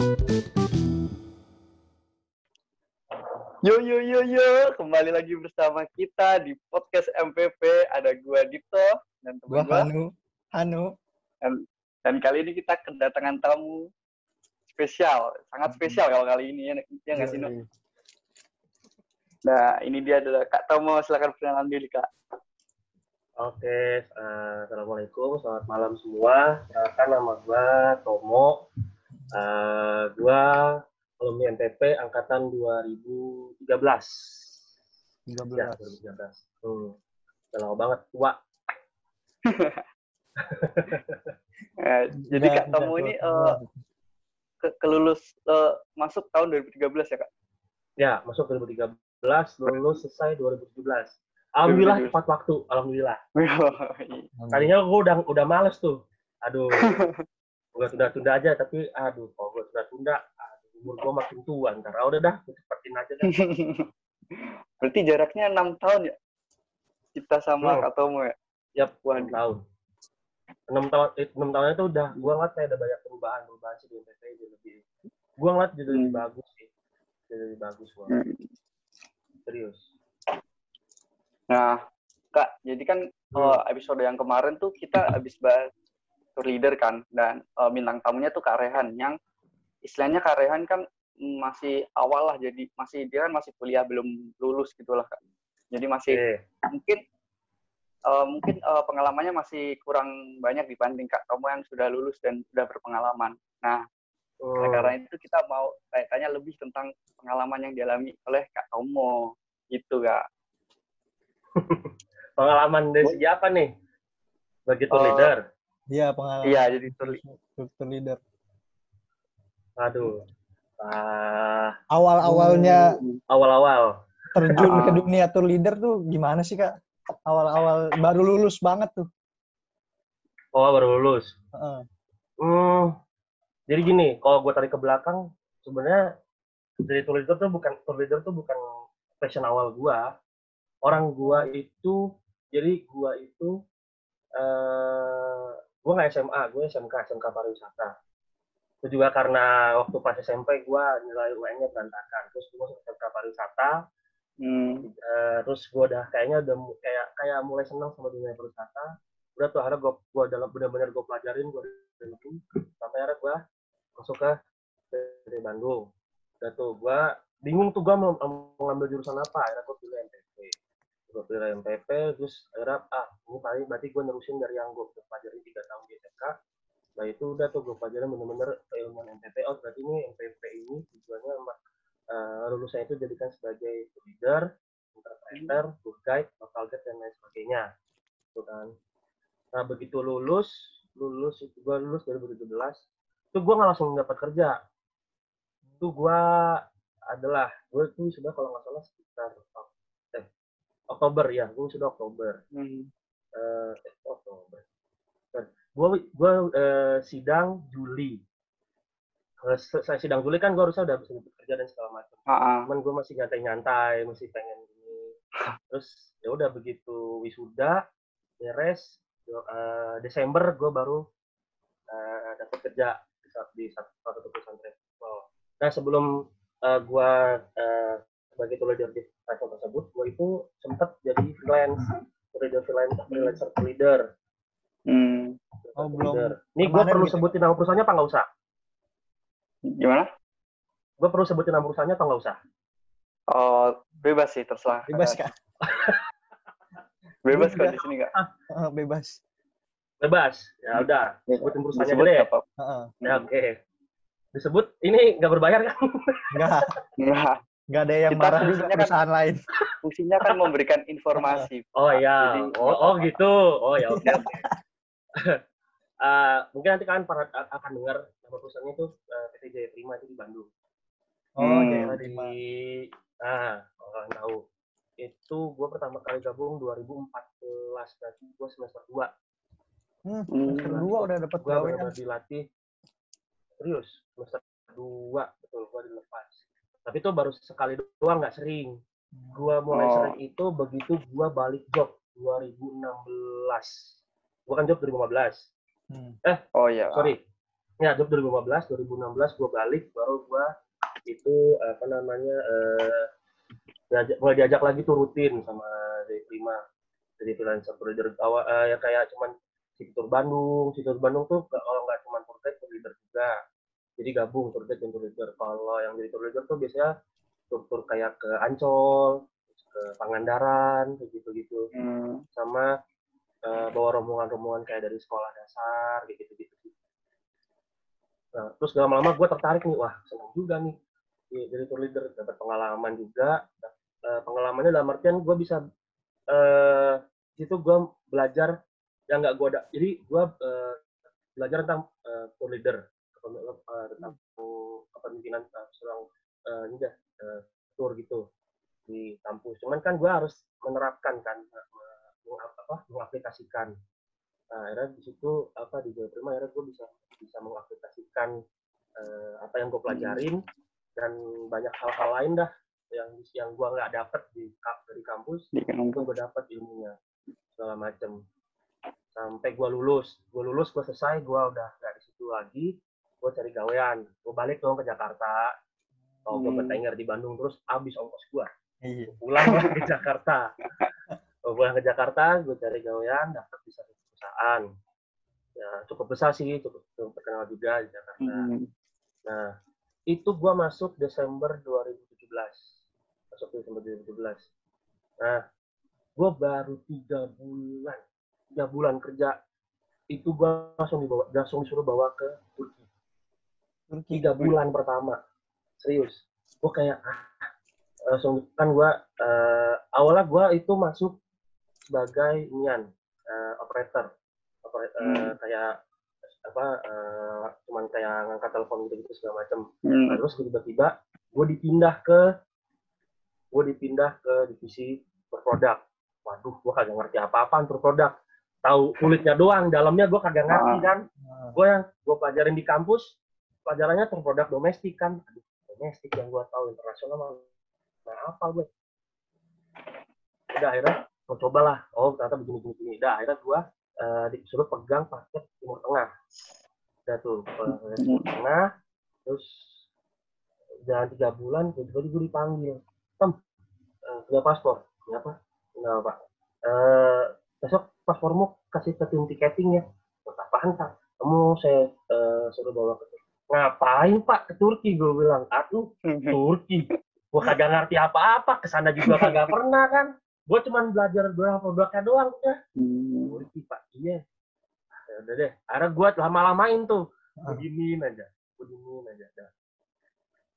Yo yo yo yo, kembali lagi bersama kita di podcast MPP. Ada gua Dito dan teman gua. Hanu. Hanu. Dan, dan kali ini kita kedatangan tamu spesial, sangat spesial kalau kali ini ya, ya nggak sih? Nah, ini dia adalah Kak Tomo. Silakan perkenalan diri Kak. Oke, eh, assalamualaikum, selamat malam semua. Perkenalkan nama gua Tomo. Eh, gua alumni MPP angkatan 2013. 13. Ya, 2013. Hmm. Udah lama banget, tua. Eh, jadi Kak Tomo ini eh, semua. ke- kelulus eh, masuk tahun 2013 ya Kak? Ya, masuk 2013, lulus selesai 2017. Alhamdulillah 2017. tepat waktu, alhamdulillah. Yoi. Tadinya gua udah udah males tuh. Aduh. gua tunda-tunda aja tapi aduh, kalau gua tunda-tunda, umur gua makin tua ntar. Ah, udah dah, cepetin aja dah. Berarti jaraknya enam tahun ya? Kita sama Hmm. Kak Tomo ya? Yap. 6 tahun. 6 tahun, eh, 6 tahun itu udah, gua ngeliat kayak ada banyak perubahan, perubahan sih di MPT jadi lebih, gua ngeliat jadi lebih Hmm. bagus sih. Jadi lebih bagus gua, Hmm. serius. Nah, Kak, jadi kan Hmm. episode yang kemarin tuh kita habis bahas tour leader kan, dan eh, bintang tamunya tuh Kak Rehan, yang istilahnya Kak Rehan kan masih awal lah, jadi masih dia kan masih kuliah belum lulus gitu lah Kak. Jadi masih Oke, mungkin eh, mungkin eh, pengalamannya masih kurang banyak dibanding Kak Tomo yang sudah lulus dan sudah berpengalaman. Nah, Hmm. karena itu kita mau tanya lebih tentang pengalaman yang dialami oleh Kak Tomo, gitu Kak. pengalaman dari segi apa nih? Bagi tour Oh. leader? Iya, pengalaman. Iya, jadi tour leader. Aduh. Ah, Awal-awalnya awal-awal. terjun Ah. ke dunia tour leader tuh gimana sih, Kak? Awal-awal baru lulus banget tuh. Oh, baru lulus. Heeh. Hmm, jadi gini, kalau gue tarik ke belakang, sebenarnya jadi tour leader tuh bukan tour leader tuh bukan passion awal gua. Orang gua itu, jadi gua itu, eh gua nggak SMA, gue SMK, SMK pariwisata. Itu juga karena waktu pas SMP gua nilai UN-nya berantakan, terus gue masuk SMK pariwisata, Hmm. Eh, terus gue udah kayaknya udah kayak kayak mulai senang sama dunia pariwisata. Udah tuh akhirnya gue gue dalam benar-benar gue pelajarin gue dalemin sampai akhirnya gue masuk ke dari Bandung. Udah tuh gue bingung tuh gue mau, mau ngambil jurusan apa. Akhirnya gue pilih MPP gue pilih MPP terus akhirnya ah ini paling berarti gue nerusin dari yang gue udah pelajarin tiga tahun di SMK nah itu udah tuh gue pelajarin bener-bener keilmuan MPP oh berarti ini MPP ini tujuannya eh, lulusnya itu jadikan sebagai leader interpreter, tour guide, local guide dan lain sebagainya. Gitu kan. Nah begitu lulus, lulus itu gua lulus 2017, itu gua nggak langsung dapat kerja. Itu gua adalah gue tuh sudah kalau nggak salah sekitar Oktober ya, gue sudah Oktober. Hmm. Eh, eh, Oktober. Gua gua eh, sidang Juli. Selesai sidang Juli kan gua harusnya udah bisa dapat kerja dan segala macam ah. cuman gue masih nyantai-nyantai masih pengen gini terus ya udah begitu wisuda beres eh, Desember gue baru uh, dapat kerja di, di satu satu perusahaan travel nah sebelum uh, gue uh, sebagai tour leader di travel tersebut gue itu sempat jadi freelance tour leader freelance freelancer tour leader Hmm. Oh, belum. Ini gue perlu gitu. sebutin nama perusahaannya apa nggak usah Gimana? gue perlu sebutin nama perusahaannya apa nggak usah Oh, bebas sih, terserah. Bebas, Kak. Bebas kok di sini, Kak. Heeh, bebas. bebas ya udah sebutin perusahaannya Disebut deh nggak apa-apa. Heeh. Ya, oke. Disebut ini nggak berbayar kan? Enggak, Nggak. Enggak ada yang Kita marah juga fungsinya kan- perusahaan lain. Fungsinya kan memberikan informasi. Oh iya. Jadi, Oh, oh gitu. Oh ya oke oke. Eh, mungkin nanti kalian para, akan dengar nama perusahaannya itu eh, PT Jaya Prima itu di Bandung. Oh, Hmm. Jaya Di, Prima. nah, orang tahu. Itu gue pertama kali gabung 2014, berarti gue semester 2. Hmm, Hmm. kedua udah dapat Gue gawean. benar-benar dilatih. Serius, semester 2, betul, gue dilepas. Tapi itu baru sekali doang, nggak sering. Gua mulai Oh. sering itu begitu gua balik job 2016. Gua kan job 2015. Hmm. Oh iya. Sorry. ya job 2015 2016 gue balik baru gue itu apa namanya eh diajak, mulai diajak lagi tuh rutin sama dari Prima jadi freelancer leader awal eh, ya kayak cuman Situr Bandung Situr Bandung tuh ke- kalau nggak guide tour leader juga jadi gabung tour guide dan tour leader kalau yang jadi tour leader tuh biasanya tur-tur kayak ke Ancol ke Pangandaran kayak gitu-gitu Hmm. sama eh, bawa rombongan-rombongan kayak dari sekolah dasar kayak gitu-gitu sih. Nah, terus gak lama-lama gue tertarik nih, wah seneng juga nih Iya, jadi tour leader dapat pengalaman juga. Eh, pengalamannya dalam artian gue bisa eh situ gue belajar yang nggak gue ada. Jadi gue eh, belajar tentang eh, tour leader, kepen- eh, tentang kepemimpinan eh, seorang eh, ini dah, eh, tour gitu di kampus. Cuman kan gue harus menerapkan kan, eh, apa, mengaplikasikan. Nah, akhirnya di situ apa di Jawa Prima akhirnya gue bisa bisa mengaplikasikan eh, apa yang gue pelajarin dan banyak hal-hal lain dah yang yang gue nggak dapet di dari kampus. Itu gue dapet ilmunya segala macem. Sampai gue lulus gue lulus gue selesai gue udah di situ lagi gue cari gawean gue balik dong ke Jakarta kalau gue Hmm. bertengger di Bandung terus habis ongkos gue Iya. pulang ke Jakarta Gua pulang ke Jakarta gue cari gawean dapet di satu perusahaan ya cukup besar sih cukup, cukup terkenal juga di Jakarta Hmm. Nah, itu gua masuk Desember 2017. Masuk Desember 2017. Nah, gua baru tiga bulan, tiga bulan kerja, itu gua langsung dibawa, langsung disuruh bawa ke Turki. Tiga bulan pertama, serius. Gua kayak ah, langsung kan gua eh, awalnya gua itu masuk sebagai nian eh, operator, Oper- eh, Hmm. kayak apa eh, cuman kayak ngangkat telepon gitu gitu segala macam Hmm. Nah, terus tiba-tiba gue dipindah ke gue dipindah ke divisi berproduk. Waduh gue kagak ngerti apa-apaan berproduk tahu kulitnya doang dalamnya gue kagak ngerti Ah. kan. Nah, gue yang gue pelajarin di kampus pelajarannya berproduk domestik kan. Aduh, domestik yang gue tahu internasional mah nah apa gue udah akhirnya mau cobalah. Oh ternyata begini begini begini udah akhirnya gue eh, disuruh pegang paket timur tengah. Udah tuh timur tengah terus jalan tiga bulan tiba-tiba gue dipanggil. Tem punya paspor. Punya apa? Enggak pak Eh, besok paspormu kasih ke tim tiketing ya. Apaan pak kamu saya eh, suruh bawa ke ngapain pak ke Turki? Gue bilang aduh Turki. Gue kagak ngerti apa-apa ke sana juga kagak pernah kan? Gue cuman belajar doang produknya doang udah Hmm. Turki pak iya. Ah, ya udah deh akhirnya gue lama-lamain tuh. Ah. beginiin aja beginiin aja dah.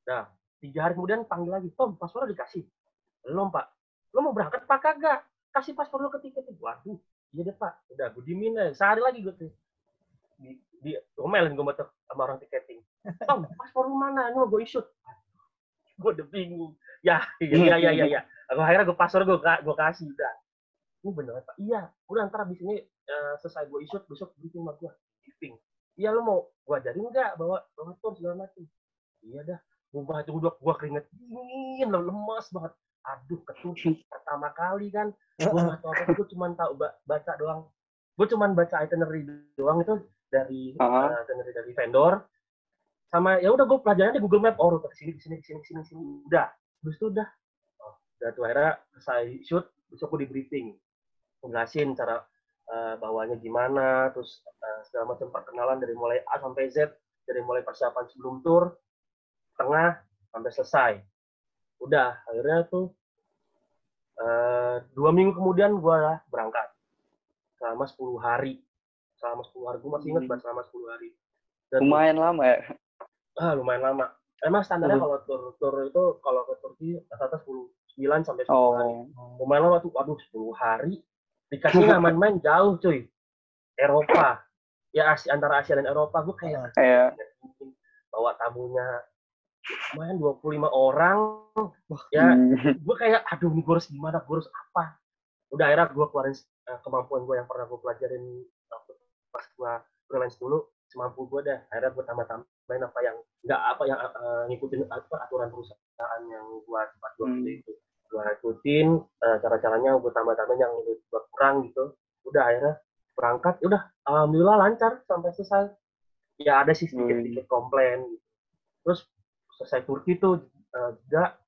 Dah tiga hari kemudian panggil lagi Tom paspor dikasih. Belum pak. Lo mau berangkat pak kagak? Kasih paspor lo ke tiket. Waduh iya deh pak. Udah gue diemin aja. Sehari lagi gue tuh di, di ngomelin gue sama orang tiketing. Tom paspor lu mana? Ini mau gue isut. Gue udah bingung. Ya iya iya iya iya Aku akhirnya gue paspor gue gue kasih udah. Ini beneran pak iya udah ntar abis ini eh, selesai gue isut besok briefing sama gue briefing iya lo mau gue ajarin nggak bawa bawa tour segala macem? Iya dah. Gue baca gue gue keringet dingin lo lemas banget. Aduh ketusuk pertama kali kan. Gue nggak tahu apa gue cuma tahu ba- baca doang. Gue cuma baca itinerary doang itu dari Ah. eh, itinerary dari vendor. Sama ya udah gue pelajarin di Google Map. Oh rute ke sini ke sini ke sini ke sini ke sini. Udah. Terus itu udah. Oh, udah tuh akhirnya selesai shoot besok gue di briefing. Ngelasin cara eh, bawanya gimana terus eh, segala macam perkenalan dari mulai A sampai Z dari mulai persiapan sebelum tour tengah sampai selesai. Udah akhirnya tuh eh, dua minggu kemudian gue berangkat. Selama 10 hari selama 10 hari. Gue masih ingat Hmm. banget selama 10 hari. Dan Lumayan lama ya. ah, lumayan lama. Emang standarnya kalau tour tour itu kalau ke Turki rata-rata 10 9 sampai 10 hari. Oh. lumayan lama tuh aduh 10 hari? Dikasih nggak main-main? Jauh cuy. Eropa. Ya Asia, antara Asia dan Eropa gue kayak Kayak bawa tamunya. Lumayan 25 orang. Ya hmm. gue kayak aduh gue harus gimana? Gue harus apa? Udah akhirnya gue keluarin eh, kemampuan gue yang pernah gue pelajarin pas gue freelance dulu semampu gue dah. Akhirnya gue tambah tambahin apa yang nggak apa yang eh, ngikutin apa aturan perusahaan yang gue tempat gue Hmm. itu. Gue ikutin eh, cara caranya gue tambah tambahin yang gue kurang gitu. Udah akhirnya berangkat udah alhamdulillah lancar sampai selesai. Ya ada sih sedikit-sedikit komplain gitu. terus selesai Turki tuh eh, jeda.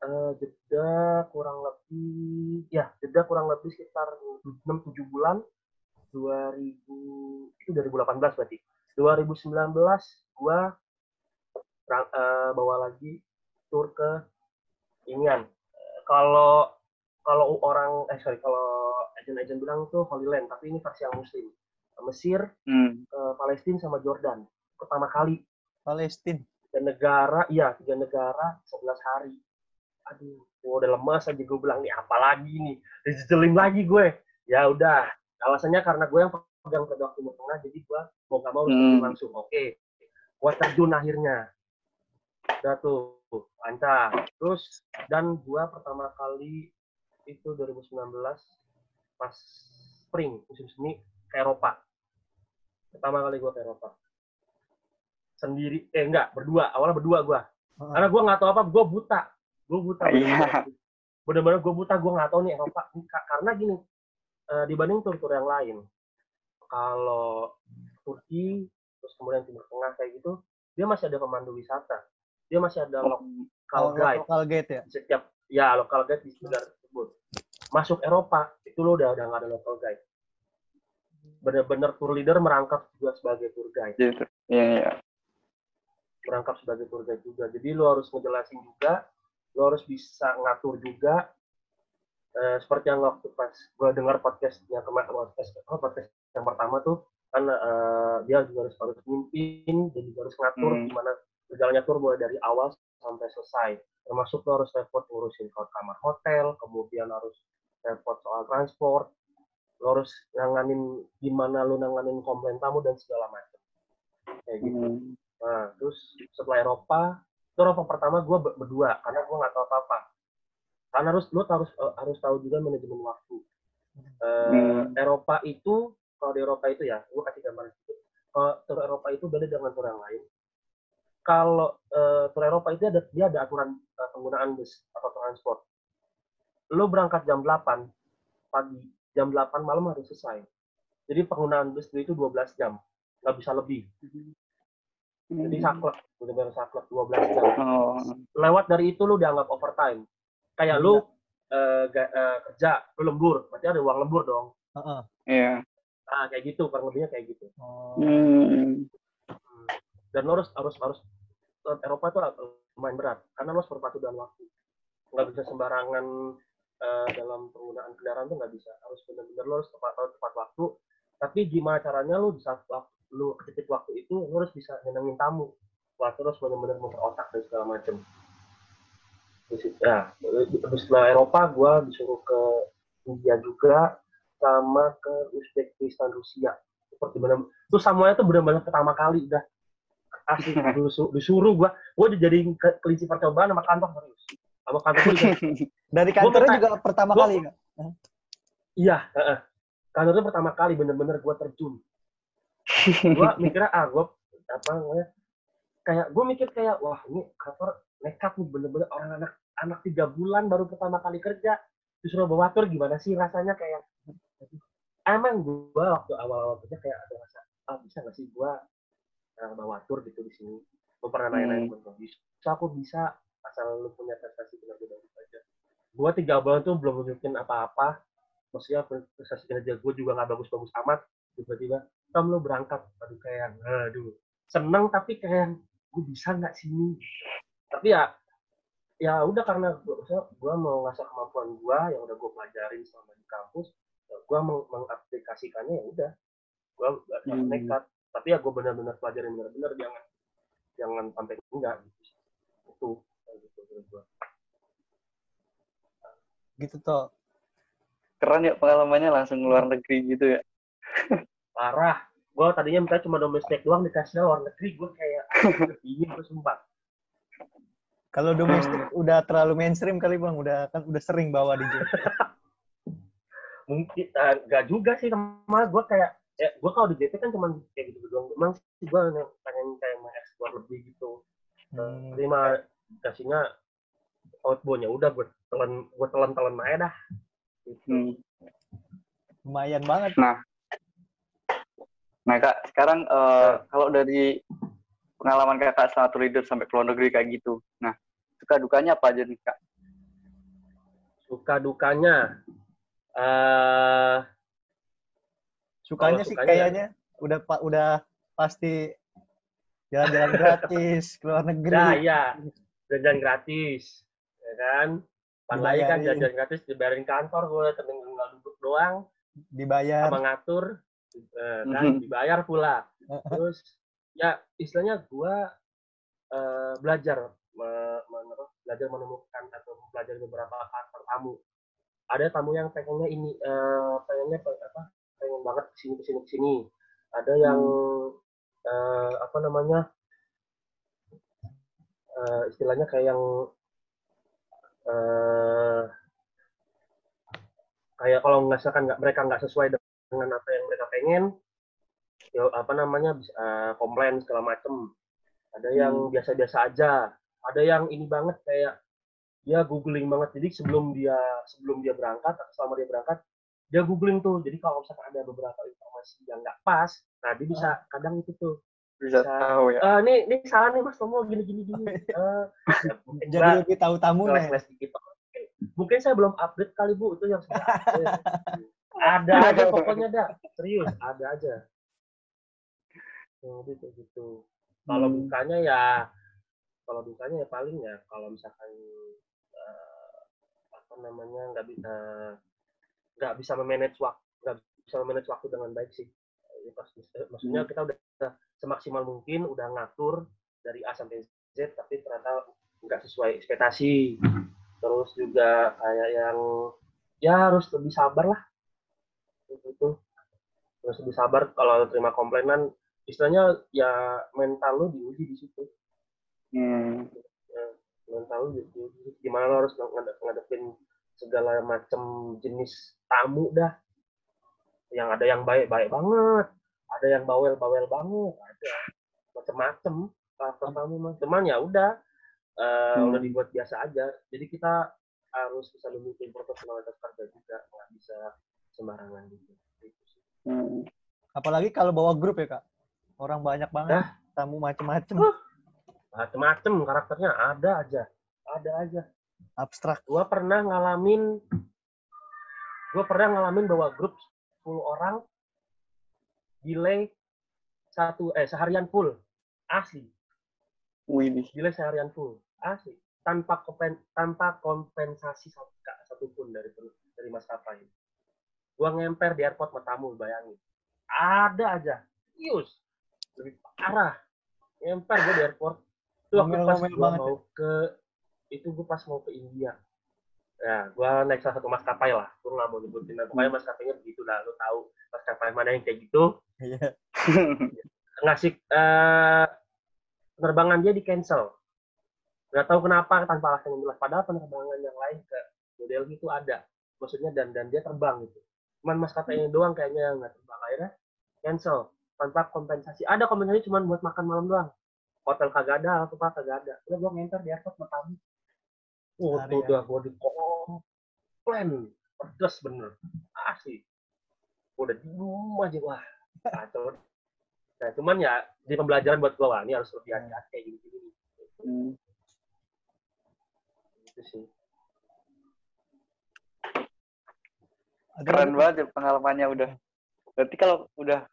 Eh, jeda kurang lebih ya jeda kurang lebih sekitar 6-7 bulan 2000 itu 2018 berarti. 2019 gua eh, bawa lagi tur ke inian kalau kalau orang eh sorry kalau agent-agent bilang tuh Holy Land tapi ini versi yang muslim. Mesir Hmm. eh, Palestina sama Jordan. Pertama kali. Palestina. dan negara iya tiga negara 11 hari. Aduh gua udah lemas aja gue bilang nih apa lagi nih? Dijejelin lagi gue. Ya udah alasannya karena gue yang pegang produk timur tengah jadi gue mau gak mau Hmm. langsung. Oke gue terjun akhirnya. Udah tuh lancar. Terus dan gue pertama kali itu 2019 pas spring musim semi ke Eropa. Pertama kali gue ke Eropa. Sendiri eh enggak berdua. Awalnya berdua gue Heeh. karena gue nggak tahu apa gue buta. Gue buta. Iya. bener-bener gue buta gue nggak tahu nih Eropa. Ka- karena gini eh, dibanding tur-tur yang lain kalau Turki terus kemudian Timur Tengah kayak gitu dia masih ada pemandu wisata dia masih ada Oh, local Oh, guide Local gate ya. setiap ya local guide di negara tersebut masuk Eropa itu lo udah udah nggak ada local guide bener-bener tour leader merangkap juga sebagai tour guide gitu. Iya, iya. merangkap sebagai tour guide juga. Jadi lo harus ngejelasin juga, lo harus bisa ngatur juga. Eh, seperti yang waktu pas gue dengar podcastnya kemarin podcast, oh, podcast yang pertama tuh kan eh, dia juga harus harus mimpin, jadi juga harus ngatur Hmm. gimana berjalannya tour mulai dari awal sampai selesai. Termasuk lo harus repot ngurusin ke kamar hotel, kemudian harus repot soal transport, lo harus nanganin gimana lo nanganin komplain tamu dan segala macam. Kayak gitu. Hmm. Nah, terus setelah Eropa, itu Eropa pertama gue berdua karena gue nggak tahu apa-apa. Karena harus lu harus eh, harus tahu juga manajemen waktu. Eh, Hmm. Eropa itu kalau di Eropa itu ya, gue kasih gambaran sedikit. Kalau tur Eropa itu beda dengan tur yang lain. Kalau eh, tur Eropa itu ada dia ada aturan eh, penggunaan bus atau transport. Lu berangkat jam 8 pagi, jam 8 malam harus selesai. Jadi penggunaan bus itu 12 jam, nggak bisa lebih. Jadi saklek, benar-benar saklek 12 jam. Oh. Lewat dari itu lu dianggap overtime. Kayak lu eh, ga- eh, kerja, lu lembur, berarti ada uang lembur dong. Heeh. Iya. Nah, kayak gitu, kurang lebihnya kayak gitu. Oh. Hmm. Dan lu harus harus harus ke Eropa itu lumayan berat karena lu harus berpatu dengan waktu. Nggak bisa sembarangan eh, dalam penggunaan kendaraan tuh nggak bisa. Harus benar-benar lu harus tepat tepat waktu. Tapi gimana caranya lu bisa waktu lu ketik waktu itu lu harus bisa nyenengin tamu. Wah, terus benar-benar muter otak dan segala macam. Terus ya, terus setelah Eropa gua disuruh ke India juga sama ke Uzbekistan Rusia. Seperti benar itu semuanya tuh benar-benar pertama kali udah. Asli disuruh, disuruh gua gua udah jadi ke- kelinci percobaan sama kantor serius. Sama kantor juga- Dari kantornya minta- juga pertama gua- kali nggak? iya heeh. kantornya pertama kali bener-bener gua terjun. Gua mikirnya ah gua apa namanya kayak gua mikir kayak wah ini kantor nekat nih bener-bener orang anak anak tiga bulan baru pertama kali kerja. Disuruh bawa tur gimana sih rasanya? Kayak emang gua waktu awal-awal kerja kayak ada rasa ah bisa nggak sih gua eh, bawa tur gitu di sini? Gua pernah nanya-nanya Hmm. bisa aku bisa. Asal lu punya prestasi benar-benar bagus aja. Gua tiga bulan tuh belum nunjukin apa-apa. Maksudnya prestasi kerja gue juga nggak bagus-bagus amat. Tiba-tiba Tom lu berangkat. Aduh kayak aduh seneng tapi kayak gue bisa nggak sini tapi ya ya udah karena gue gue mau ngasah kemampuan gue yang udah gue pelajarin selama di kampus gue meng mengaplikasikannya ya udah gue gak Hmm. nekat tapi ya gue benar-benar pelajarin benar-benar jangan jangan sampai enggak gitu itu gitu gue Gitu toh. Keren ya pengalamannya langsung luar negeri gitu ya. parah gue tadinya minta cuma domestik doang dikasihnya luar negeri gue kayak ini gue sumpah Kalau domestik udah terlalu mainstream kali bang, udah kan udah sering bawa di jet. mungkin eh, nggak juga sih sama gue kayak ya gue kalau di JT kan cuma kayak gitu doang emang sih gue pengen kayak mengeksplor lebih gitu Hmm. tapi mah kasihnya outbound ya udah gue telan gue telan telan aja dah gitu. Hmm. Lumayan banget. Nah Nah kak, sekarang eh, kalau dari pengalaman kakak selama tour leader sampai ke luar negeri kayak gitu, nah suka dukanya apa aja nih kak? Suka dukanya. eh Sukanya sih sukanya- kayaknya udah udah pasti jalan-jalan gratis ke luar negeri. Nah, iya. Jajan gratis. Ya kan? Apalagi kan Dibayarin. jajan gratis dibayarin kantor gue tinggal duduk doang Dibayar. sama ngatur eh, kan dibayar pula. Terus ya istilahnya gue eh, belajar me- men- apa, belajar menemukan atau mempelajari beberapa karakter tamu. Ada tamu yang pengennya ini eh, pengennya pe- apa pengen banget ke sini ke sini ke sini. Ada yang eh, apa namanya eh, istilahnya kayak yang eh, kayak kalau nggak misalkan nggak mereka nggak sesuai dengan apa yang mereka pengen apa namanya bisa eh, komplain segala macem. Ada yang biasa-biasa aja. Ada yang ini banget kayak dia googling banget. Jadi sebelum dia sebelum dia berangkat atau selama dia berangkat dia googling tuh. Jadi kalau misalkan ada beberapa informasi yang nggak pas nah dia bisa kadang itu tuh Bisa Bisa. tahu ya. eh ini ini salah nih mas Tomo gini gini gini. Eh, ya, mungkin Jadi gua- lebih tahu kelas-kelas dikit. Mungkin, mungkin saya belum update kali bu. Itu yang saya ada aja pokoknya dah serius ada aja jadi kayak gitu. Kalau Hmm. dukanya ya kalau dukanya ya paling ya kalau misalkan eh, apa namanya nggak bisa nggak bisa memanage waktu nggak bisa memanage waktu dengan baik sih. Ya, pas- maksudnya kita udah semaksimal mungkin udah ngatur dari A sampai Z tapi ternyata nggak sesuai ekspektasi. Terus juga kayak yang ya harus lebih sabar lah. Itu harus lebih sabar kalau terima komplainan istilahnya ya mental lu diuji di situ Hmm. mental lu diuji gimana lo harus ngade- ngadepin segala macam jenis tamu dah yang ada yang baik-baik banget ada yang bawel-bawel banget ada macem-macem karakter tamu mah cuman ya udah eh, Hmm. udah dibuat biasa aja jadi kita harus bisa memimpin profesionalitas kerja juga nggak bisa sembarangan gitu Gitu. Hmm. Apalagi kalau bawa grup ya kak. Orang banyak banget. Dah. Tamu macem-macem. macem-macem karakternya ada aja. Ada aja. Abstrak. gua pernah ngalamin gua pernah ngalamin bawa grup 10 orang delay satu eh seharian full. Asli. Wih, delay seharian full. Asli. Tanpa kompen, tanpa kompensasi satu satupun dari dari maskapai. Gua ngemper di airport sama tamu bayangin. Ada aja. Serius parah ngemper gua di airport. Itu waktu pas banget mau ke itu gua pas mau ke India. Ya gua naik salah satu maskapai lah. Gua nggak mau nyebutin nah, pokoknya maskapainya begitu lah lu tahu maskapai mana yang kayak gitu. Iya. ngasih eh, penerbangan dia di cancel. Nggak tahu kenapa tanpa alasan yang jelas. Padahal penerbangan yang lain ke New Delhi itu ada. Maksudnya dan dan dia terbang gitu. Cuman maskapai ini doang kayaknya yang nggak terbang. Akhirnya cancel tanpa kompensasi ada kompensasi cuman buat makan malam doang. Hotel kagak ada apa apa kagak ada. Udah gua nginter di airport sama tamu. Oh Seharian. tuh udah gua di komplain pedes bener. Asli. Gua udah diem aja wah kacau. Nah cuman ya di pembelajaran buat gua wah ini harus lebih hati-hati kayak gini-gini. Hmm. gitu sih. Keren banget ya pengalamannya udah. Berarti kalau udah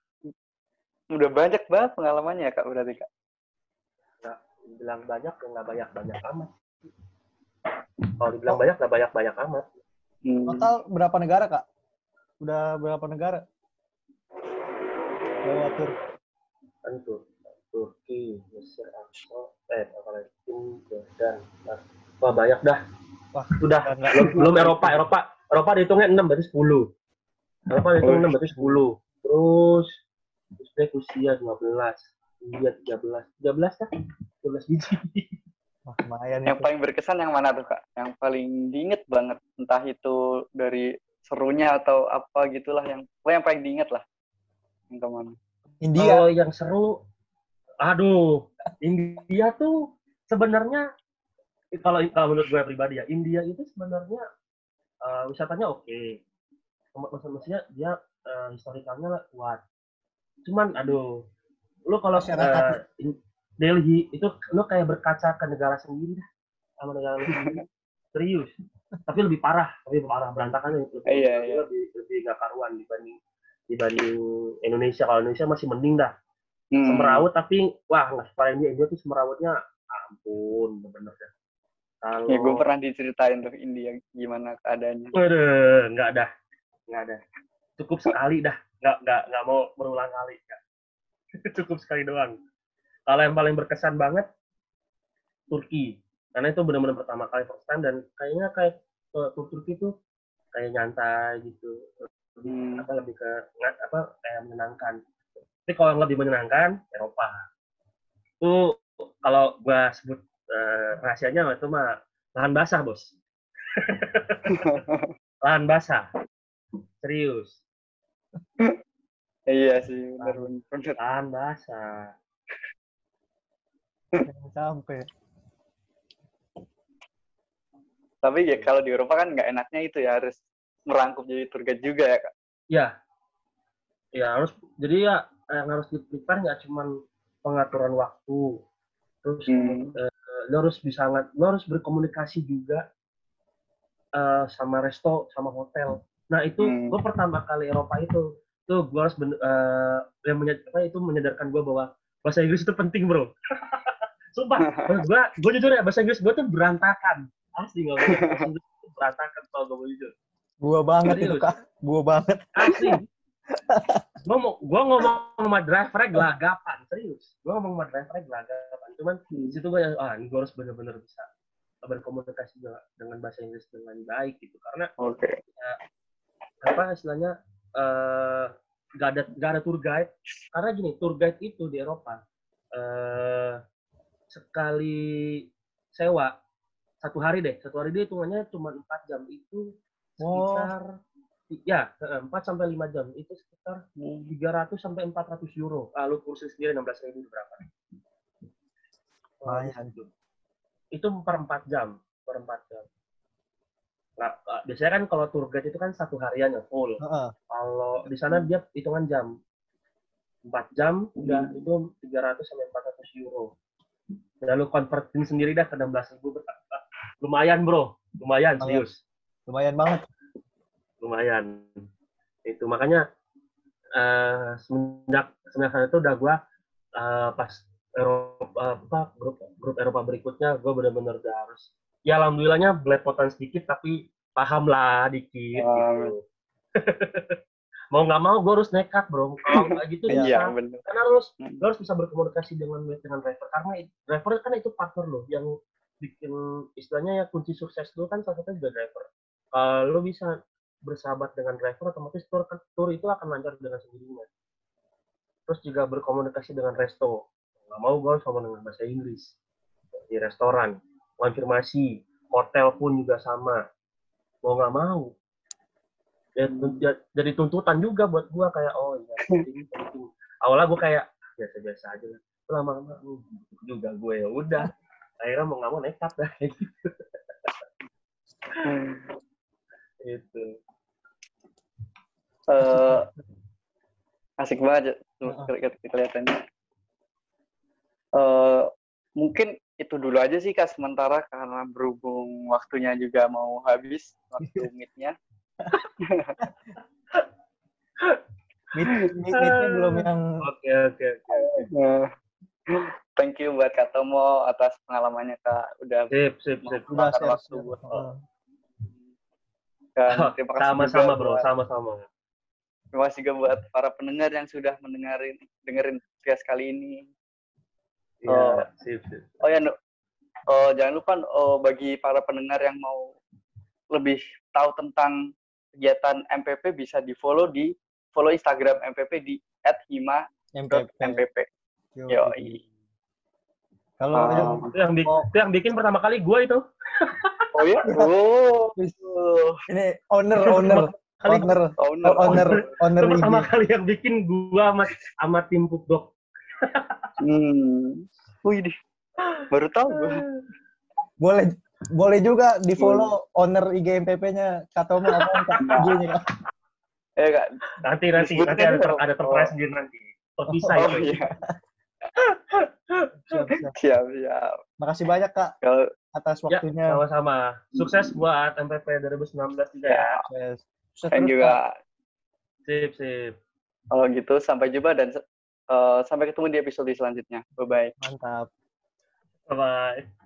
udah banyak banget pengalamannya ya kak berarti kak. dibilang banyak ya nggak banyak banyak amat kalau dibilang banyak nggak banyak banyak amat Hmm. Total berapa negara kak? Udah berapa negara? Bawa tur. kan tuh Turki Mesir Arab eh Palestina Jordan nah, wah banyak dah Wah, sudah belum, belum Eropa Eropa Eropa dihitungnya 6 berarti 10 Eropa dihitung 6 berarti 10 terus Uzbek Rusia 15 India 13 13 kan 13 biji Wah, lumayan Yang itu. paling berkesan yang mana tuh kak? Yang paling diinget banget entah itu dari serunya atau apa gitulah yang pokoknya yang paling diinget lah. Yang ke mana? India. Kalau yang seru, aduh, India tuh sebenarnya kalau kalau menurut gue pribadi ya, India itu sebenarnya eh, wisatanya oke. Maksud- Maksudnya dia eh, historikalnya kuat. Cuman aduh. lu kalau in- Delhi itu lu kayak berkaca ke negara sendiri dah. Sama negara lu sendiri. Serius. Tapi lebih parah. Lebih parah berantakan lebih, Iya, iya. lebih lebih gak karuan dibanding dibanding Indonesia. Kalau Indonesia masih mending dah. Hmm. semerawut tapi wah nggak separah India India tuh semerawutnya ampun bener dah. Kalau Ya gue pernah diceritain tuh India gimana keadaannya. Waduh, nggak ada, nggak ada. Cukup sekali dah, nggak nggak nggak mau berulang kali. Cukup sekali doang. Kalau yang paling berkesan banget Turki, karena itu benar-benar pertama kali first time dan kayaknya kayak eh, tur Turki tuh kayak nyantai gitu, lebih Hmm. apa lebih ke apa kayak menyenangkan. Tapi kalau yang lebih menyenangkan Eropa. Tuh kalau gua sebut eh, rahasianya itu mah lahan basah bos. lahan basah. Serius, iya sih, bener. bener. lahan basah. Jangan sampai. Tapi ya kalau di Eropa kan nggak enaknya itu ya harus merangkup jadi tour guide juga ya kak. Ya, ya harus. Jadi ya yang harus di-prepare nggak cuman pengaturan waktu, terus Hmm. eh, lo harus bisa lo harus berkomunikasi juga eh, sama resto, sama hotel. Nah itu Hmm. gue pertama kali Eropa itu, tuh gue harus ben- eh, yang apa, itu menyadarkan gue bahwa bahasa Inggris itu penting bro. Sumpah, gue gue jujur ya bahasa Inggris gue tuh berantakan. Asli nggak bahasa Inggris tuh berantakan kalau gue mau jujur. Gua banget itu, Serius. Kak. Gua banget. Asli. Gua mau gua ngomong sama drivernya gelagapan, serius. Gua ngomong sama drivernya gelagapan. Cuman di situ gua ah ini gua harus benar-benar bisa berkomunikasi dengan, dengan bahasa Inggris dengan baik gitu karena Oke. Apa istilahnya eh gak ada gak ada tour guide karena gini tour guide itu di Eropa eh sekali sewa satu hari deh satu hari dia hitungannya cuma empat jam itu Oh. sekitar ya eh, empat sampai lima jam itu sekitar 300 sampai 400 euro. Ah, lu kursi sendiri 16 ribu berapa? Lumayan. Itu per 4 jam, per 4 jam. Nah, ah, biasanya kan kalau tour guide itu kan satu harian ya full. Heeh. Kalau di sana dia hitungan jam. 4 jam udah Hmm. itu 300 sampai 400 euro. Lalu convertin sendiri dah ke 16 ribu. Lumayan bro, lumayan serius. Lumayan banget. lumayan itu makanya eh semenjak semenjak itu udah gua eh, pas Eropa apa grup grup Eropa berikutnya gua benar-benar udah harus ya alhamdulillahnya belepotan sedikit tapi paham lah dikit Paham. gitu. Mau nggak mau gua harus nekat bro. Kalau nggak gitu bisa bener. karena harus Hmm. lo harus bisa berkomunikasi dengan dengan driver. Karena driver kan itu partner lo yang bikin istilahnya ya kunci sukses lo kan salah satunya juga driver. Kalau lo bisa bersahabat dengan driver otomatis tour kan- tour itu akan lancar dengan sendirinya. Terus juga berkomunikasi dengan resto. Nggak mau gue harus ngomong dengan bahasa Inggris. Di restoran konfirmasi hotel pun juga sama. Mau nggak mau. Ya, ya- jadi tuntutan juga buat gua kayak oh iya penting penting. Awalnya gua kayak biasa-biasa aja lah. Lama-lama uh, juga gue ya udah. Akhirnya mau nggak mau nekat dah. Itu Eh, asik banget ya, kelihatannya. Eh, mungkin itu dulu aja sih kak sementara karena berhubung waktunya juga mau habis waktu meetnya. Meet, meet, meetnya belum yang oke oke oke Eh, thank you buat Kak Tomo atas pengalamannya kak. Udah sip sip sip. waktu share. buat dan terima kasih sama-sama bro. buat- sama-sama. Terima kasih juga buat para pendengar yang sudah mendengarin dengerin podcast kali ini. Iya, Oh. sip sip Oh ya. Oh, jangan lupa oh, bagi para pendengar yang mau lebih tahu tentang kegiatan MPP bisa di follow di follow Instagram MPP di MPP. @hima.mpp. Yo. Kalau Ah. yang itu yang, bi- Oh. itu yang bikin pertama kali gue itu Oh ya? Oh. ini owner owner kali owner Owner. owner owner itu IG. pertama kali yang bikin gue sama sama tim Pupdog Hmm. Wih, deh. baru tahu gue. Boleh boleh juga di follow owner IG MPP-nya Katomo apa IG-nya Kak? Eh, Kak. nanti nanti Disebutkan nanti ada ter, ada tertera sendiri nanti terpisah Oh itu. iya, Siap, siap. siap siap. Makasih banyak Kak Kalau atas Ya, waktunya. sama-sama. Sukses buat MPP 2019 juga ya. Yes. Sukses Kak. juga Sip, sip. kalau gitu sampai jumpa dan eh, sampai ketemu di episode selanjutnya. Bye bye. Mantap. Bye-bye.